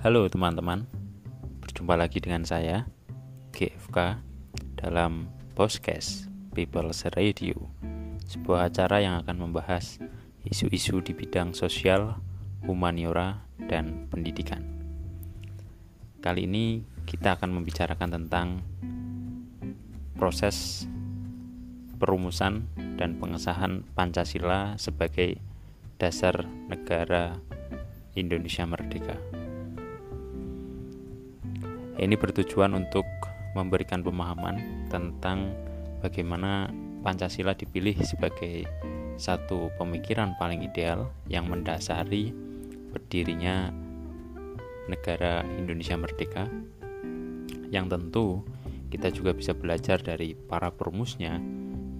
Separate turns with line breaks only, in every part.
Halo teman-teman, berjumpa lagi dengan saya GFK dalam podcast People's Radio, sebuah acara yang akan membahas isu-isu di bidang sosial, humaniora, dan pendidikan. Kali ini kita akan membicarakan tentang proses perumusan dan pengesahan Pancasila sebagai dasar negara Indonesia Merdeka. Ini bertujuan untuk memberikan pemahaman tentang bagaimana Pancasila dipilih sebagai satu pemikiran paling ideal yang mendasari berdirinya negara Indonesia Merdeka yang tentu kita juga bisa belajar dari para perumusnya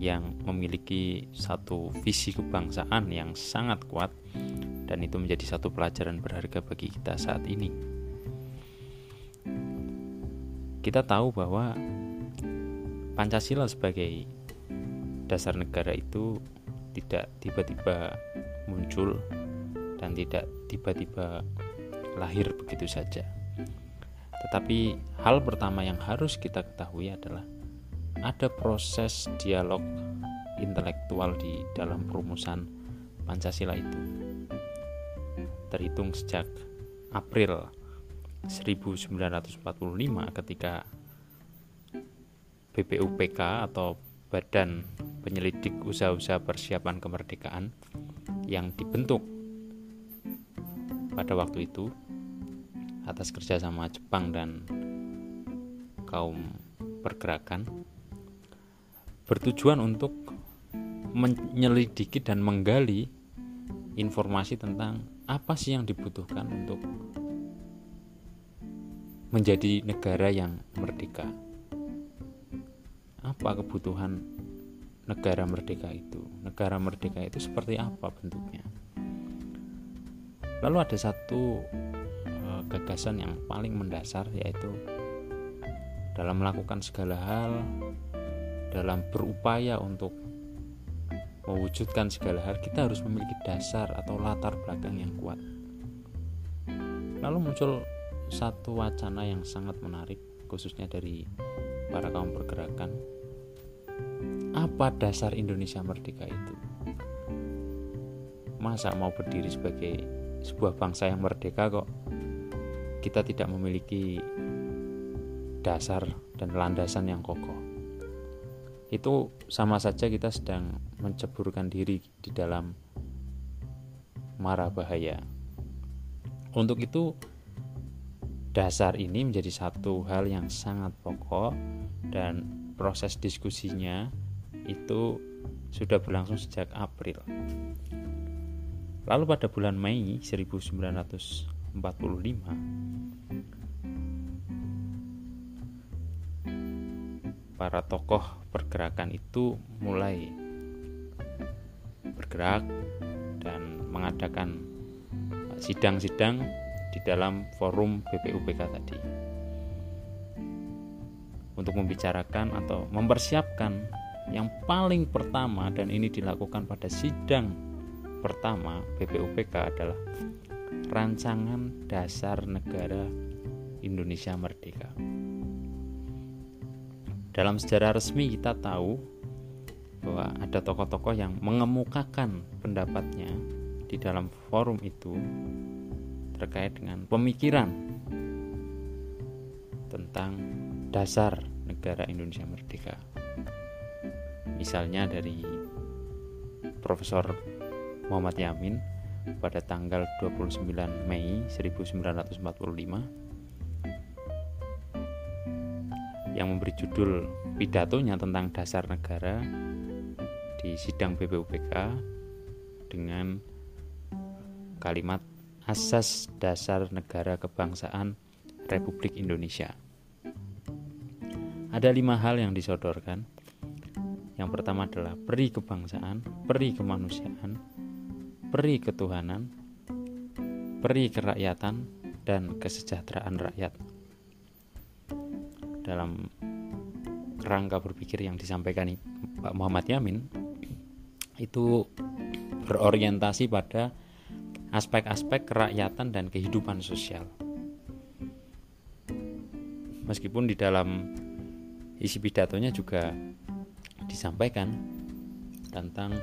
yang memiliki satu visi kebangsaan yang sangat kuat dan itu menjadi satu pelajaran berharga bagi kita saat ini. Kita tahu bahwa Pancasila sebagai dasar negara itu tidak tiba-tiba muncul dan tidak tiba-tiba lahir begitu saja tetapi hal pertama yang harus kita ketahui adalah ada proses dialog intelektual di dalam perumusan Pancasila itu. Terhitung sejak April 1945 ketika BPUPK atau Badan Penyelidik Usaha-usaha Persiapan Kemerdekaan yang dibentuk pada waktu itu atas kerjasama Jepang dan kaum pergerakan bertujuan untuk menyelidiki dan menggali informasi tentang apa sih yang dibutuhkan untuk menjadi negara yang merdeka. Apa kebutuhan negara merdeka itu? Negara merdeka itu seperti apa bentuknya? Lalu ada satu gagasan yang paling mendasar yaitu dalam melakukan segala hal dalam berupaya untuk mewujudkan segala hal kita harus memiliki dasar atau latar belakang yang kuat lalu muncul satu wacana yang sangat menarik khususnya dari para kaum pergerakan apa dasar Indonesia merdeka itu masa mau berdiri sebagai sebuah bangsa yang merdeka kok kita tidak memiliki dasar dan landasan yang kokoh. Itu sama saja kita sedang menceburkan diri di dalam mara bahaya. Untuk itu, dasar ini menjadi satu hal yang sangat pokok dan proses diskusinya itu sudah berlangsung sejak April. Lalu pada bulan Mei 1900 45 para tokoh pergerakan itu mulai bergerak dan mengadakan sidang-sidang di dalam forum BPUPK tadi untuk membicarakan atau mempersiapkan yang paling pertama dan ini dilakukan pada sidang pertama BPUPK adalah rancangan dasar negara Indonesia merdeka. Dalam sejarah resmi kita tahu bahwa ada tokoh-tokoh yang mengemukakan pendapatnya di dalam forum itu terkait dengan pemikiran tentang dasar negara Indonesia merdeka. Misalnya dari Profesor Muhammad Yamin pada tanggal 29 Mei 1945 yang memberi judul pidatonya tentang dasar negara di sidang BPUPK dengan kalimat asas dasar negara kebangsaan Republik Indonesia. Ada lima hal yang disodorkan. Yang pertama adalah peri kebangsaan, peri kemanusiaan, peri ketuhanan, peri kerakyatan, dan kesejahteraan rakyat. Dalam rangka berpikir yang disampaikan Pak Muhammad Yamin, itu berorientasi pada aspek-aspek kerakyatan dan kehidupan sosial. meskipun di dalam isi pidatonya juga disampaikan tentang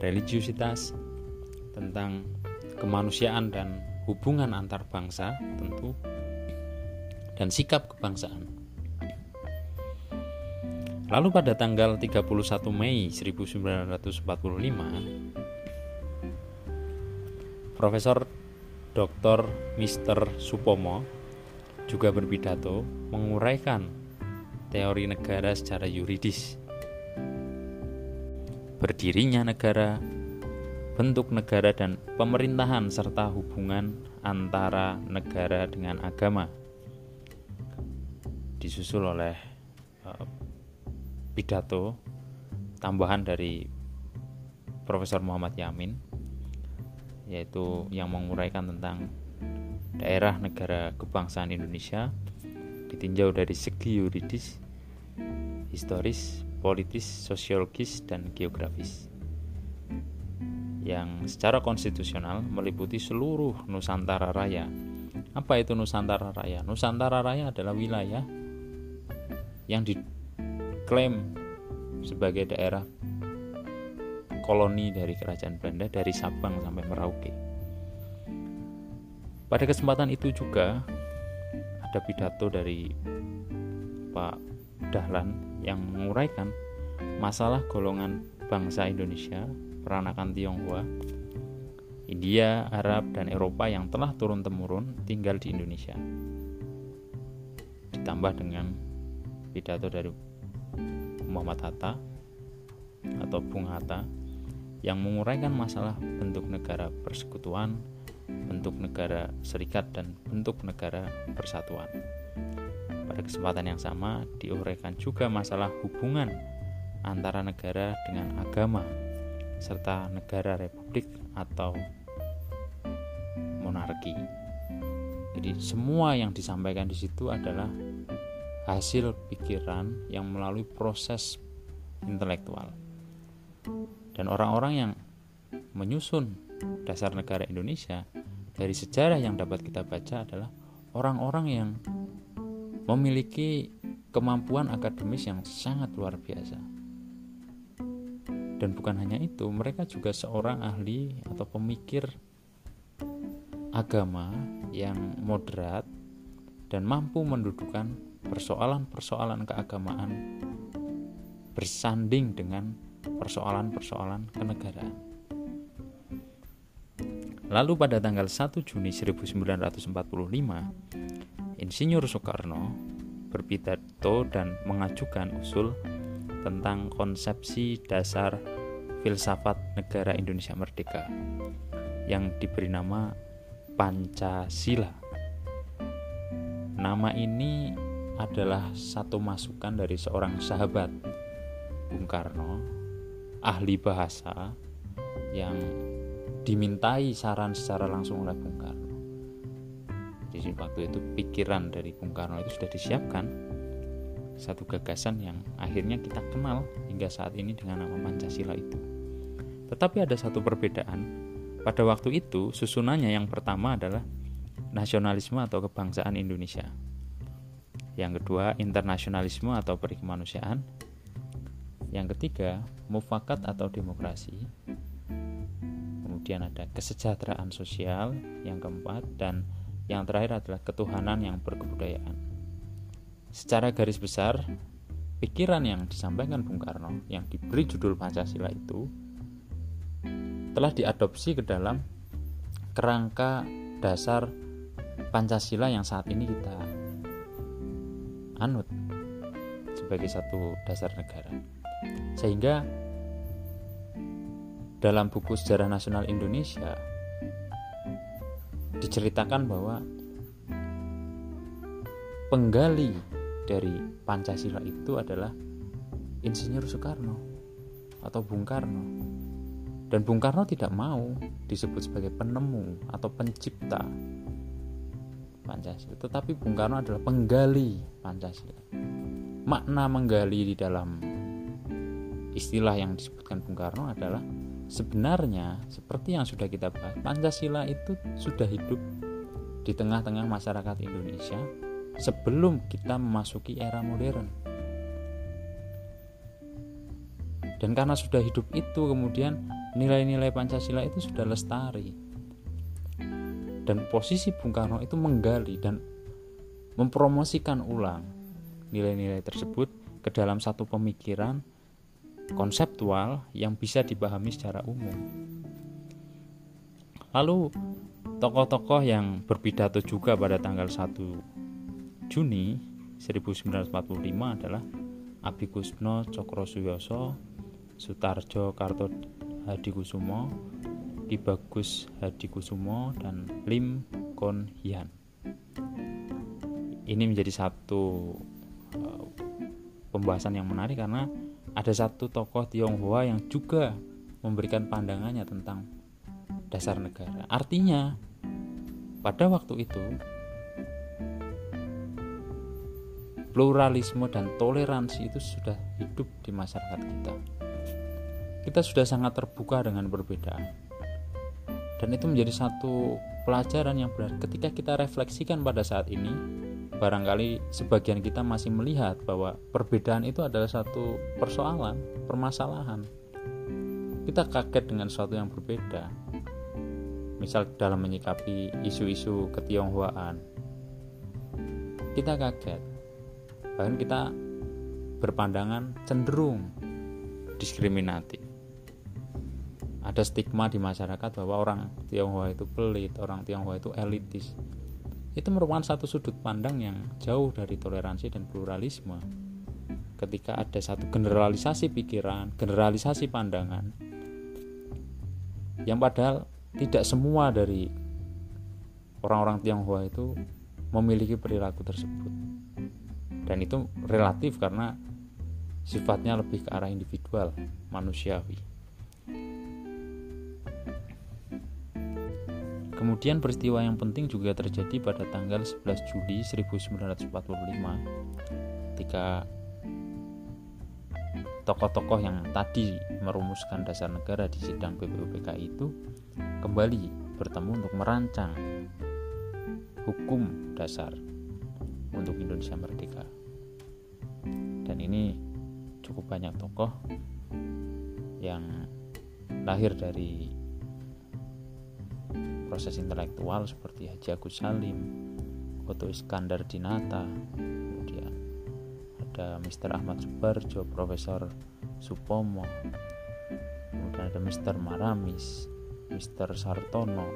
religiusitas, tentang kemanusiaan dan hubungan antar bangsa tentu dan sikap kebangsaan. Lalu pada tanggal 31 Mei 1945 Profesor Dr. Mr. Supomo juga berpidato menguraikan teori negara secara yuridis. Berdirinya negara, bentuk negara dan pemerintahan serta hubungan antara negara dengan agama. Disusul oleh uh, pidato tambahan dari Profesor Muhammad Yamin yaitu yang menguraikan tentang daerah negara kebangsaan Indonesia ditinjau dari segi yuridis, historis, politis, sosiologis, dan geografis yang secara konstitusional meliputi seluruh Nusantara Raya. Apa itu Nusantara Raya? Nusantara Raya adalah wilayah yang diklaim sebagai daerah koloni dari kerajaan Belanda dari Sabang sampai Merauke. Pada kesempatan itu juga ada pidato dari Pak Dahlan yang menguraikan masalah golongan bangsa Indonesia, peranakan Tionghoa, India, Arab, dan Eropa yang telah turun-temurun tinggal di Indonesia. Ditambah dengan pidato dari Muhammad Hatta atau Bung Hatta yang menguraikan masalah bentuk negara persekutuan, bentuk negara serikat, dan bentuk negara persatuan. Pada kesempatan yang sama, diuraikan juga masalah hubungan antara negara dengan agama, serta negara republik atau monarki. Jadi, semua yang disampaikan di situ adalah hasil pikiran yang melalui proses intelektual dan orang-orang yang menyusun dasar negara Indonesia dari sejarah yang dapat kita baca adalah orang-orang yang memiliki kemampuan akademis yang sangat luar biasa. Dan bukan hanya itu, mereka juga seorang ahli atau pemikir agama yang moderat dan mampu mendudukan persoalan-persoalan keagamaan bersanding dengan persoalan-persoalan kenegaraan. Lalu pada tanggal 1 Juni 1945, Insinyur Soekarno berpidato dan mengajukan usul tentang konsepsi dasar filsafat negara Indonesia Merdeka yang diberi nama Pancasila. Nama ini adalah satu masukan dari seorang sahabat Bung Karno ahli bahasa yang dimintai saran secara langsung oleh Bung Karno. Di waktu itu pikiran dari Bung Karno itu sudah disiapkan satu gagasan yang akhirnya kita kenal hingga saat ini dengan nama Pancasila itu. Tetapi ada satu perbedaan. Pada waktu itu susunannya yang pertama adalah nasionalisme atau kebangsaan Indonesia. Yang kedua internasionalisme atau perikemanusiaan yang ketiga, mufakat atau demokrasi. Kemudian ada kesejahteraan sosial yang keempat dan yang terakhir adalah ketuhanan yang berkebudayaan. Secara garis besar, pikiran yang disampaikan Bung Karno yang diberi judul Pancasila itu telah diadopsi ke dalam kerangka dasar Pancasila yang saat ini kita anut sebagai satu dasar negara. Sehingga dalam buku Sejarah Nasional Indonesia diceritakan bahwa penggali dari Pancasila itu adalah Insinyur Soekarno atau Bung Karno. Dan Bung Karno tidak mau disebut sebagai penemu atau pencipta Pancasila, tetapi Bung Karno adalah penggali Pancasila. Makna menggali di dalam istilah yang disebutkan Bung Karno adalah sebenarnya seperti yang sudah kita bahas Pancasila itu sudah hidup di tengah-tengah masyarakat Indonesia sebelum kita memasuki era modern. Dan karena sudah hidup itu kemudian nilai-nilai Pancasila itu sudah lestari. Dan posisi Bung Karno itu menggali dan mempromosikan ulang nilai-nilai tersebut ke dalam satu pemikiran konseptual yang bisa dipahami secara umum. Lalu tokoh-tokoh yang berpidato juga pada tanggal 1 Juni 1945 adalah Abi Kusno Cokro Suyoso, Sutarjo Karto Hadikusumo, Ki Bagus Hadikusumo, dan Lim Kon Hyun. Ini menjadi satu uh, pembahasan yang menarik karena ada satu tokoh Tionghoa yang juga memberikan pandangannya tentang dasar negara. Artinya, pada waktu itu pluralisme dan toleransi itu sudah hidup di masyarakat kita kita sudah sangat terbuka dengan perbedaan. Dan itu menjadi satu pelajaran yang benar ketika kita refleksikan pada saat ini, barangkali sebagian kita masih melihat bahwa perbedaan itu adalah satu persoalan, permasalahan. Kita kaget dengan sesuatu yang berbeda. Misal dalam menyikapi isu-isu ketionghoaan. Kita kaget. Bahkan kita berpandangan cenderung diskriminatif ada stigma di masyarakat bahwa orang Tionghoa itu pelit, orang Tionghoa itu elitis. Itu merupakan satu sudut pandang yang jauh dari toleransi dan pluralisme. Ketika ada satu generalisasi pikiran, generalisasi pandangan, yang padahal tidak semua dari orang-orang Tionghoa itu memiliki perilaku tersebut. Dan itu relatif karena sifatnya lebih ke arah individual, manusiawi. Kemudian peristiwa yang penting juga terjadi pada tanggal 11 Juli 1945 ketika tokoh-tokoh yang tadi merumuskan dasar negara di sidang BPUPK itu kembali bertemu untuk merancang hukum dasar untuk Indonesia merdeka. Dan ini cukup banyak tokoh yang lahir dari proses intelektual seperti Haji Agus Salim, Oto Iskandar Dinata, kemudian ada Mr. Ahmad Subarjo, Profesor Supomo, kemudian ada Mr. Maramis, Mr. Sartono,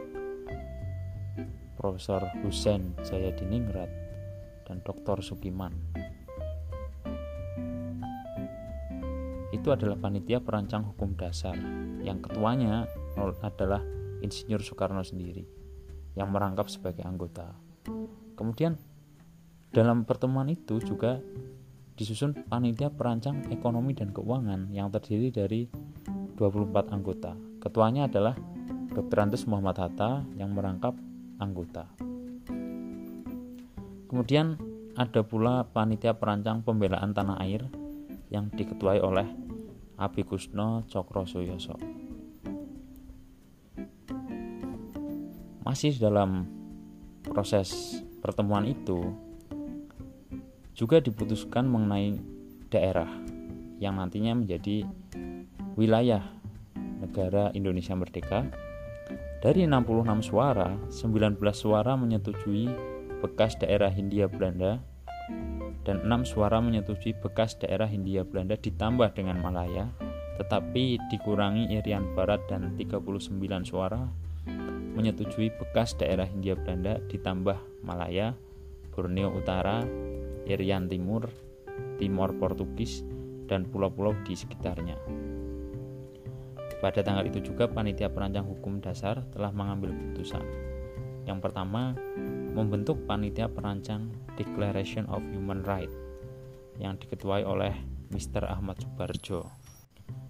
Profesor Hussein Jayadiningrat, dan Dr. Sukiman. Itu adalah panitia perancang hukum dasar yang ketuanya adalah Insinyur Soekarno sendiri yang merangkap sebagai anggota. Kemudian dalam pertemuan itu juga disusun panitia perancang ekonomi dan keuangan yang terdiri dari 24 anggota. Ketuanya adalah Dr. Andes Muhammad Hatta yang merangkap anggota. Kemudian ada pula panitia perancang pembelaan tanah air yang diketuai oleh Abi Kusno Cokro Soyoso. Masih dalam proses pertemuan itu juga diputuskan mengenai daerah yang nantinya menjadi wilayah negara Indonesia Merdeka. Dari 66 suara, 19 suara menyetujui bekas daerah Hindia Belanda dan 6 suara menyetujui bekas daerah Hindia Belanda ditambah dengan Malaya, tetapi dikurangi Irian Barat dan 39 suara menyetujui bekas daerah Hindia Belanda ditambah Malaya, Borneo Utara, Irian Timur, Timor Portugis, dan pulau-pulau di sekitarnya. Pada tanggal itu juga panitia perancang hukum dasar telah mengambil keputusan. Yang pertama, membentuk panitia perancang Declaration of Human Rights yang diketuai oleh Mr. Ahmad Subarjo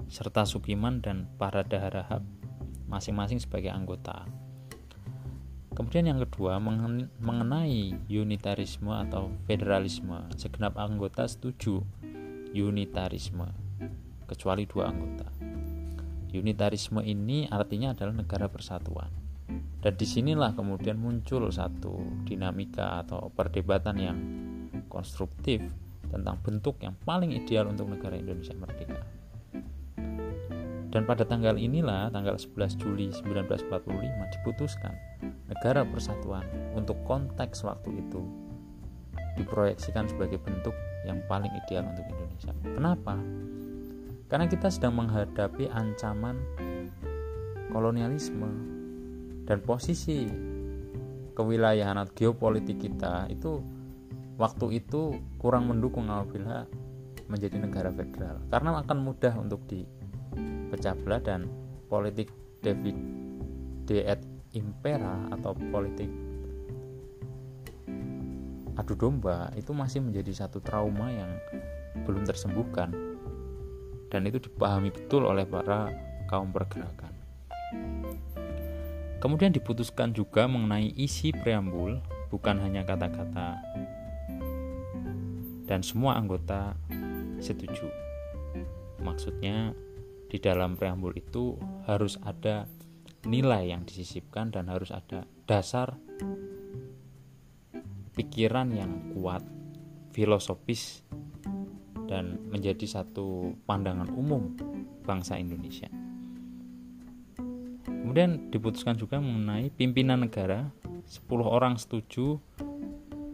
serta Sukiman dan para daharahap masing-masing sebagai anggota. Kemudian yang kedua mengenai unitarisme atau federalisme. Segenap anggota setuju unitarisme kecuali dua anggota. Unitarisme ini artinya adalah negara persatuan. Dan di sinilah kemudian muncul satu dinamika atau perdebatan yang konstruktif tentang bentuk yang paling ideal untuk negara Indonesia merdeka. Dan pada tanggal inilah, tanggal 11 Juli 1945 diputuskan negara persatuan untuk konteks waktu itu diproyeksikan sebagai bentuk yang paling ideal untuk Indonesia. Kenapa? Karena kita sedang menghadapi ancaman kolonialisme dan posisi kewilayahan atau geopolitik kita itu waktu itu kurang mendukung apabila menjadi negara federal karena akan mudah untuk dipecah belah dan politik David et impera atau politik adu domba itu masih menjadi satu trauma yang belum tersembuhkan dan itu dipahami betul oleh para kaum pergerakan. Kemudian diputuskan juga mengenai isi preambul, bukan hanya kata-kata dan semua anggota setuju. Maksudnya di dalam preambul itu harus ada nilai yang disisipkan dan harus ada dasar pikiran yang kuat, filosofis dan menjadi satu pandangan umum bangsa Indonesia. Kemudian diputuskan juga mengenai pimpinan negara, 10 orang setuju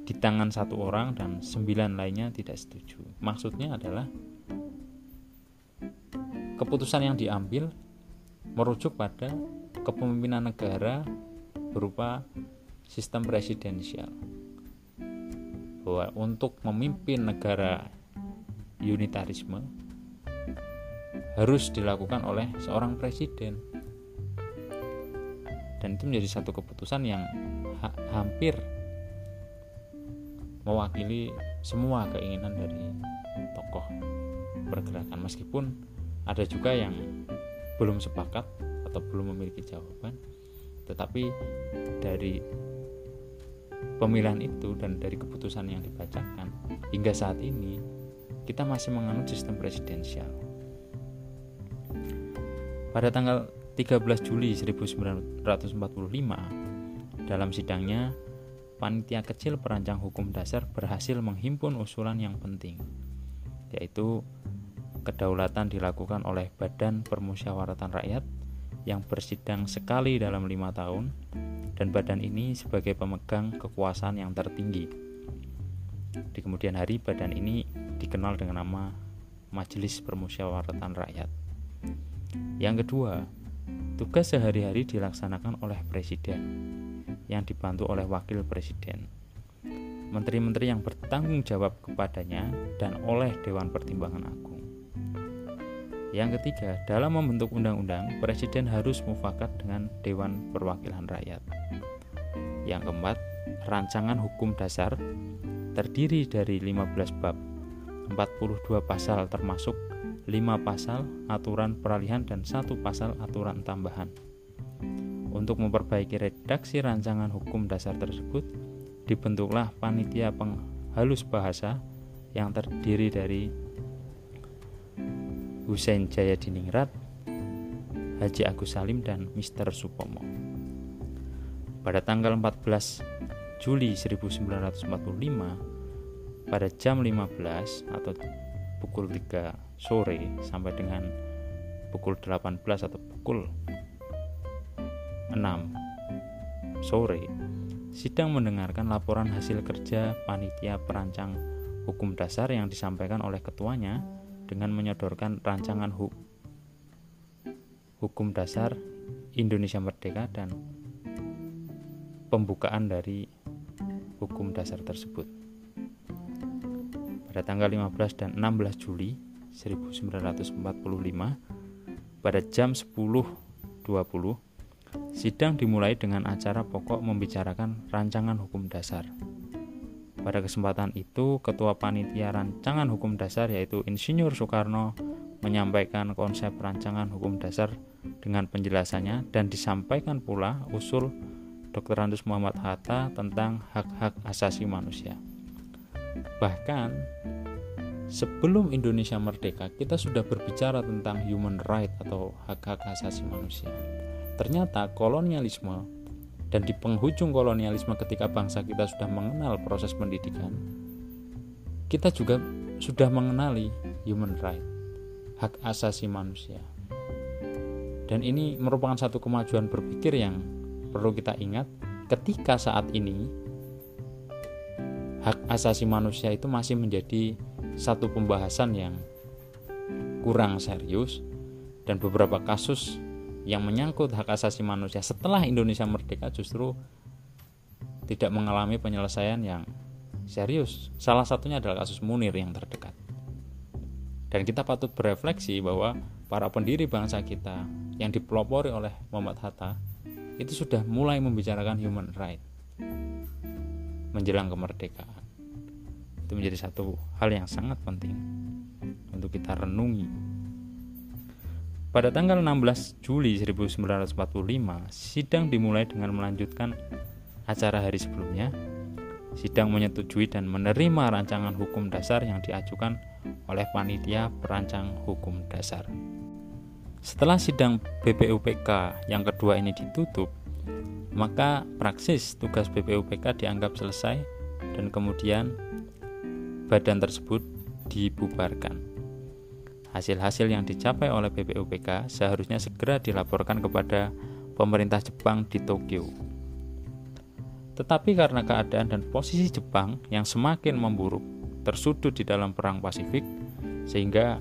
di tangan satu orang dan sembilan lainnya tidak setuju. Maksudnya adalah keputusan yang diambil merujuk pada kepemimpinan negara berupa sistem presidensial. Bahwa untuk memimpin negara unitarisme harus dilakukan oleh seorang presiden. Dan itu menjadi satu keputusan yang ha hampir mewakili semua keinginan dari tokoh pergerakan meskipun ada juga yang belum sepakat atau belum memiliki jawaban tetapi dari pemilihan itu dan dari keputusan yang dibacakan hingga saat ini kita masih menganut sistem presidensial. Pada tanggal 13 Juli 1945 dalam sidangnya panitia kecil perancang hukum dasar berhasil menghimpun usulan yang penting, yaitu kedaulatan dilakukan oleh Badan Permusyawaratan Rakyat yang bersidang sekali dalam lima tahun, dan badan ini sebagai pemegang kekuasaan yang tertinggi. Di kemudian hari, badan ini dikenal dengan nama Majelis Permusyawaratan Rakyat. Yang kedua, tugas sehari-hari dilaksanakan oleh Presiden yang dibantu oleh wakil presiden. Menteri-menteri yang bertanggung jawab kepadanya dan oleh Dewan Pertimbangan Agung. Yang ketiga, dalam membentuk undang-undang, presiden harus mufakat dengan Dewan Perwakilan Rakyat. Yang keempat, rancangan hukum dasar terdiri dari 15 bab, 42 pasal termasuk 5 pasal aturan peralihan dan satu pasal aturan tambahan. Untuk memperbaiki redaksi rancangan hukum dasar tersebut, dibentuklah panitia penghalus bahasa yang terdiri dari Hussein Jayadiningrat, Haji Agus Salim, dan Mr. Supomo. Pada tanggal 14 Juli 1945, pada jam 15 atau pukul 3 sore sampai dengan pukul 18 atau pukul 6 sore, sidang mendengarkan laporan hasil kerja panitia perancang hukum dasar yang disampaikan oleh ketuanya dengan menyodorkan rancangan hu hukum dasar Indonesia Merdeka dan pembukaan dari hukum dasar tersebut. Pada tanggal 15 dan 16 Juli 1945 pada jam 10.20 Sidang dimulai dengan acara pokok membicarakan rancangan hukum dasar. Pada kesempatan itu, Ketua Panitia Rancangan Hukum Dasar yaitu Insinyur Soekarno menyampaikan konsep rancangan hukum dasar dengan penjelasannya dan disampaikan pula usul Dr. Andus Muhammad Hatta tentang hak-hak asasi manusia. Bahkan sebelum Indonesia merdeka, kita sudah berbicara tentang human right atau hak-hak asasi manusia. Ternyata kolonialisme dan di penghujung kolonialisme ketika bangsa kita sudah mengenal proses pendidikan kita juga sudah mengenali human right hak asasi manusia. Dan ini merupakan satu kemajuan berpikir yang perlu kita ingat ketika saat ini hak asasi manusia itu masih menjadi satu pembahasan yang kurang serius dan beberapa kasus yang menyangkut hak asasi manusia setelah Indonesia merdeka justru tidak mengalami penyelesaian yang serius. Salah satunya adalah kasus Munir yang terdekat. Dan kita patut berefleksi bahwa para pendiri bangsa kita yang dipelopori oleh Muhammad Hatta itu sudah mulai membicarakan human right menjelang kemerdekaan. Itu menjadi satu hal yang sangat penting untuk kita renungi pada tanggal 16 Juli 1945, sidang dimulai dengan melanjutkan acara hari sebelumnya. Sidang menyetujui dan menerima rancangan hukum dasar yang diajukan oleh panitia perancang hukum dasar. Setelah sidang BPUPK yang kedua ini ditutup, maka praksis tugas BPUPK dianggap selesai dan kemudian badan tersebut dibubarkan. Hasil-hasil yang dicapai oleh BPUPK seharusnya segera dilaporkan kepada pemerintah Jepang di Tokyo. Tetapi karena keadaan dan posisi Jepang yang semakin memburuk, tersudut di dalam perang Pasifik, sehingga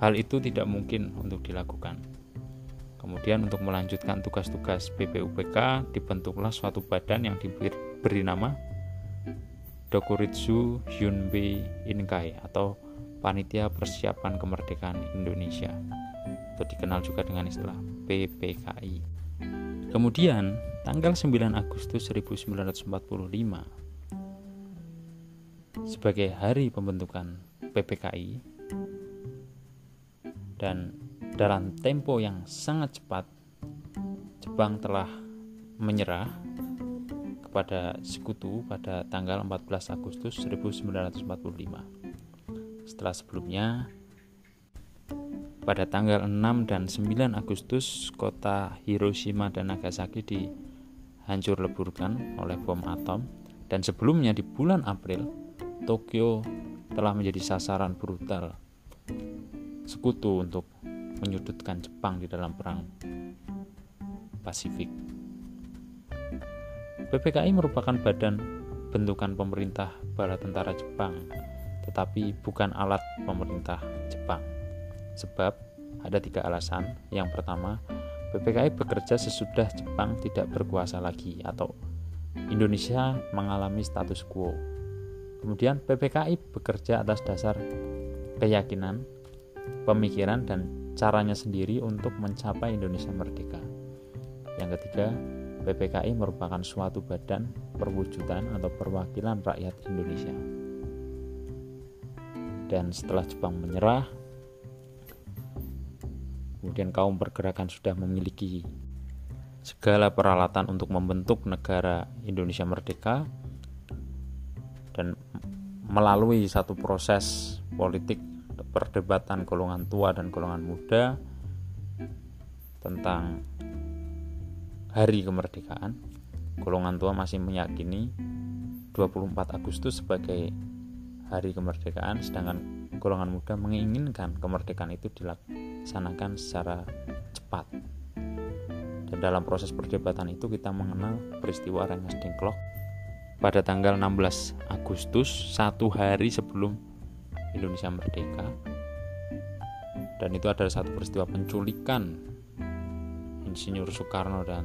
hal itu tidak mungkin untuk dilakukan. Kemudian untuk melanjutkan tugas-tugas BPUPK dibentuklah suatu badan yang diberi nama Dokuritsu Hyunbei Inkai atau Panitia Persiapan Kemerdekaan Indonesia atau dikenal juga dengan istilah PPKI. Kemudian, tanggal 9 Agustus 1945 sebagai hari pembentukan PPKI dan dalam tempo yang sangat cepat Jepang telah menyerah kepada sekutu pada tanggal 14 Agustus 1945 setelah sebelumnya pada tanggal 6 dan 9 Agustus kota Hiroshima dan Nagasaki dihancur leburkan oleh bom atom dan sebelumnya di bulan April Tokyo telah menjadi sasaran brutal sekutu untuk menyudutkan Jepang di dalam perang Pasifik. PPKI merupakan badan bentukan pemerintah bala tentara Jepang tetapi bukan alat pemerintah Jepang. Sebab ada tiga alasan. Yang pertama, PPKI bekerja sesudah Jepang tidak berkuasa lagi atau Indonesia mengalami status quo. Kemudian PPKI bekerja atas dasar keyakinan, pemikiran dan caranya sendiri untuk mencapai Indonesia merdeka. Yang ketiga, PPKI merupakan suatu badan perwujudan atau perwakilan rakyat Indonesia dan setelah Jepang menyerah kemudian kaum pergerakan sudah memiliki segala peralatan untuk membentuk negara Indonesia merdeka dan melalui satu proses politik perdebatan golongan tua dan golongan muda tentang hari kemerdekaan. Golongan tua masih meyakini 24 Agustus sebagai hari kemerdekaan sedangkan golongan muda menginginkan kemerdekaan itu dilaksanakan secara cepat dan dalam proses perdebatan itu kita mengenal peristiwa Rengas Dengklok pada tanggal 16 Agustus satu hari sebelum Indonesia merdeka dan itu adalah satu peristiwa penculikan Insinyur Soekarno dan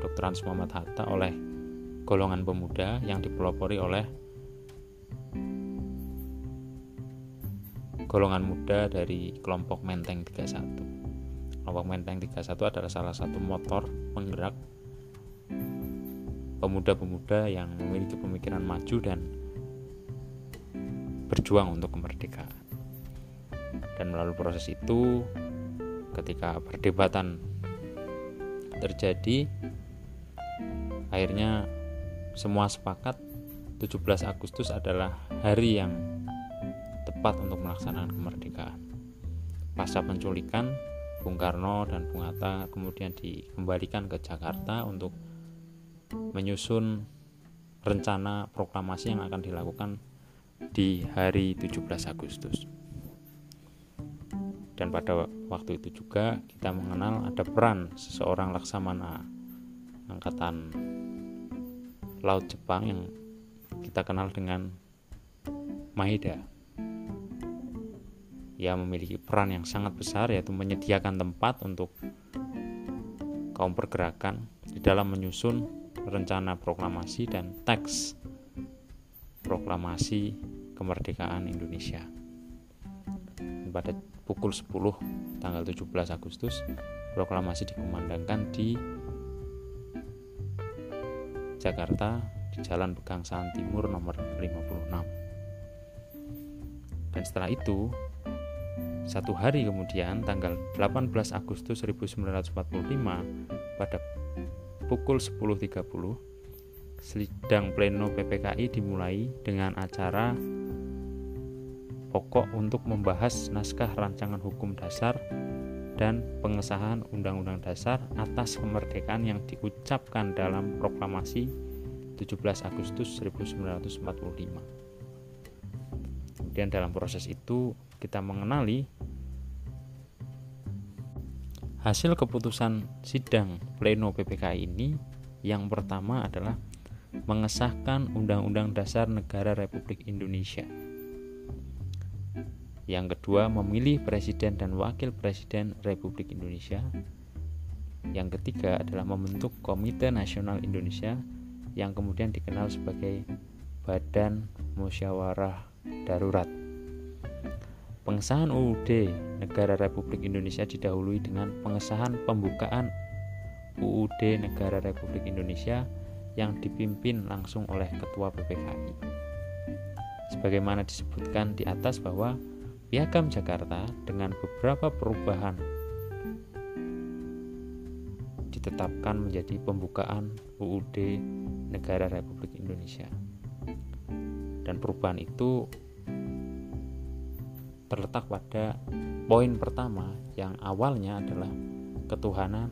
Dr. Hans Muhammad Hatta oleh golongan pemuda yang dipelopori oleh golongan muda dari kelompok Menteng 31. Kelompok Menteng 31 adalah salah satu motor penggerak pemuda-pemuda yang memiliki pemikiran maju dan berjuang untuk kemerdekaan. Dan melalui proses itu ketika perdebatan terjadi akhirnya semua sepakat 17 Agustus adalah hari yang tepat untuk melaksanakan kemerdekaan. Pasca penculikan, Bung Karno dan Bung Hatta kemudian dikembalikan ke Jakarta untuk menyusun rencana proklamasi yang akan dilakukan di hari 17 Agustus. Dan pada waktu itu juga kita mengenal ada peran seseorang laksamana angkatan laut Jepang yang kita kenal dengan Maeda. Ia memiliki peran yang sangat besar yaitu menyediakan tempat untuk kaum pergerakan di dalam menyusun rencana proklamasi dan teks proklamasi kemerdekaan Indonesia. Pada pukul 10 tanggal 17 Agustus, proklamasi dikumandangkan di Jakarta di Jalan Pegangsaan Timur nomor 56. Dan setelah itu, satu hari kemudian tanggal 18 Agustus 1945 pada pukul 10.30 sidang pleno PPKI dimulai dengan acara pokok untuk membahas naskah rancangan hukum dasar dan pengesahan Undang-Undang Dasar atas kemerdekaan yang diucapkan dalam proklamasi 17 Agustus 1945. Kemudian dalam proses itu kita mengenali hasil keputusan sidang pleno PPKI ini yang pertama adalah mengesahkan Undang-Undang Dasar Negara Republik Indonesia. Yang kedua, memilih presiden dan wakil presiden Republik Indonesia. Yang ketiga adalah membentuk Komite Nasional Indonesia yang kemudian dikenal sebagai Badan Musyawarah Darurat. Pengesahan UUD Negara Republik Indonesia didahului dengan pengesahan pembukaan UUD Negara Republik Indonesia yang dipimpin langsung oleh Ketua PPKI. Sebagaimana disebutkan di atas bahwa Piagam Jakarta dengan beberapa perubahan ditetapkan menjadi pembukaan UUD Negara Republik Indonesia. Dan perubahan itu terletak pada poin pertama yang awalnya adalah ketuhanan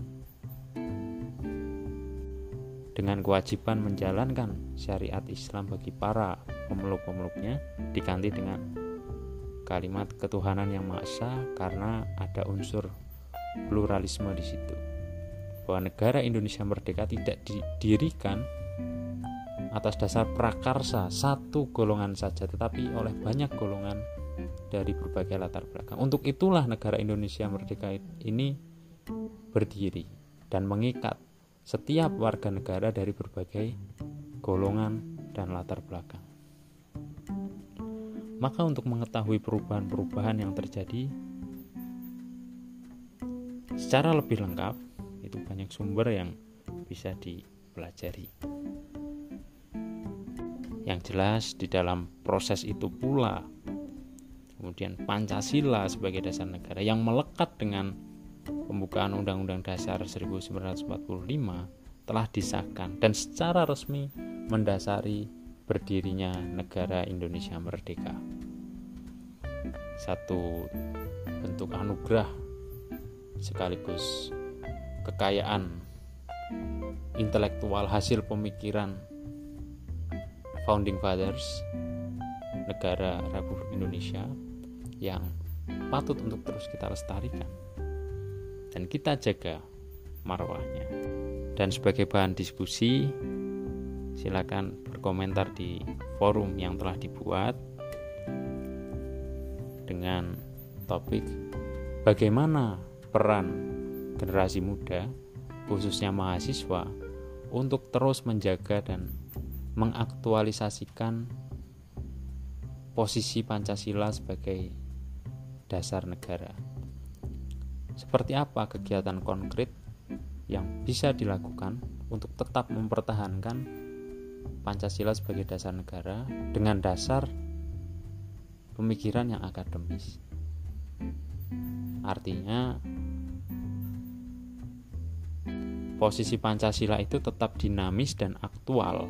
dengan kewajiban menjalankan syariat Islam bagi para pemeluk-pemeluknya diganti dengan kalimat ketuhanan yang maha karena ada unsur pluralisme di situ. Bahwa negara Indonesia merdeka tidak didirikan atas dasar prakarsa satu golongan saja tetapi oleh banyak golongan dari berbagai latar belakang. Untuk itulah negara Indonesia merdeka ini berdiri dan mengikat setiap warga negara dari berbagai golongan dan latar belakang. Maka untuk mengetahui perubahan-perubahan yang terjadi secara lebih lengkap, itu banyak sumber yang bisa dipelajari. Yang jelas di dalam proses itu pula kemudian Pancasila sebagai dasar negara yang melekat dengan pembukaan Undang-Undang Dasar 1945 telah disahkan dan secara resmi mendasari berdirinya negara Indonesia merdeka. Satu bentuk anugerah sekaligus kekayaan intelektual hasil pemikiran founding fathers negara Republik Indonesia yang patut untuk terus kita lestarikan dan kita jaga marwahnya. Dan sebagai bahan diskusi, silakan berkomentar di forum yang telah dibuat dengan topik bagaimana peran generasi muda, khususnya mahasiswa, untuk terus menjaga dan mengaktualisasikan posisi Pancasila sebagai dasar negara. Seperti apa kegiatan konkret yang bisa dilakukan untuk tetap mempertahankan Pancasila sebagai dasar negara dengan dasar pemikiran yang akademis. Artinya posisi Pancasila itu tetap dinamis dan aktual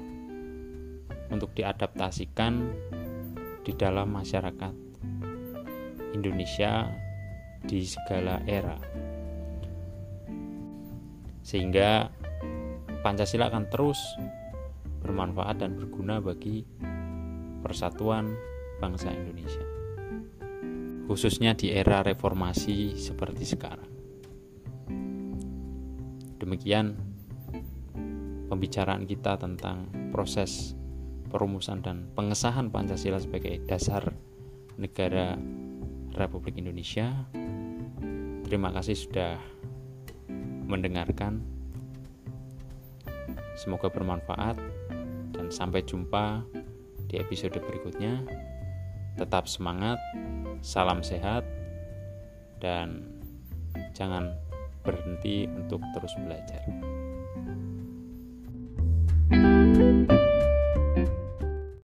untuk diadaptasikan di dalam masyarakat Indonesia di segala era. Sehingga Pancasila akan terus bermanfaat dan berguna bagi persatuan bangsa Indonesia. Khususnya di era reformasi seperti sekarang. Demikian pembicaraan kita tentang proses perumusan dan pengesahan Pancasila sebagai dasar negara Republik Indonesia. Terima kasih sudah mendengarkan. Semoga bermanfaat dan sampai jumpa di episode berikutnya. Tetap semangat, salam sehat, dan jangan berhenti untuk terus belajar. thank you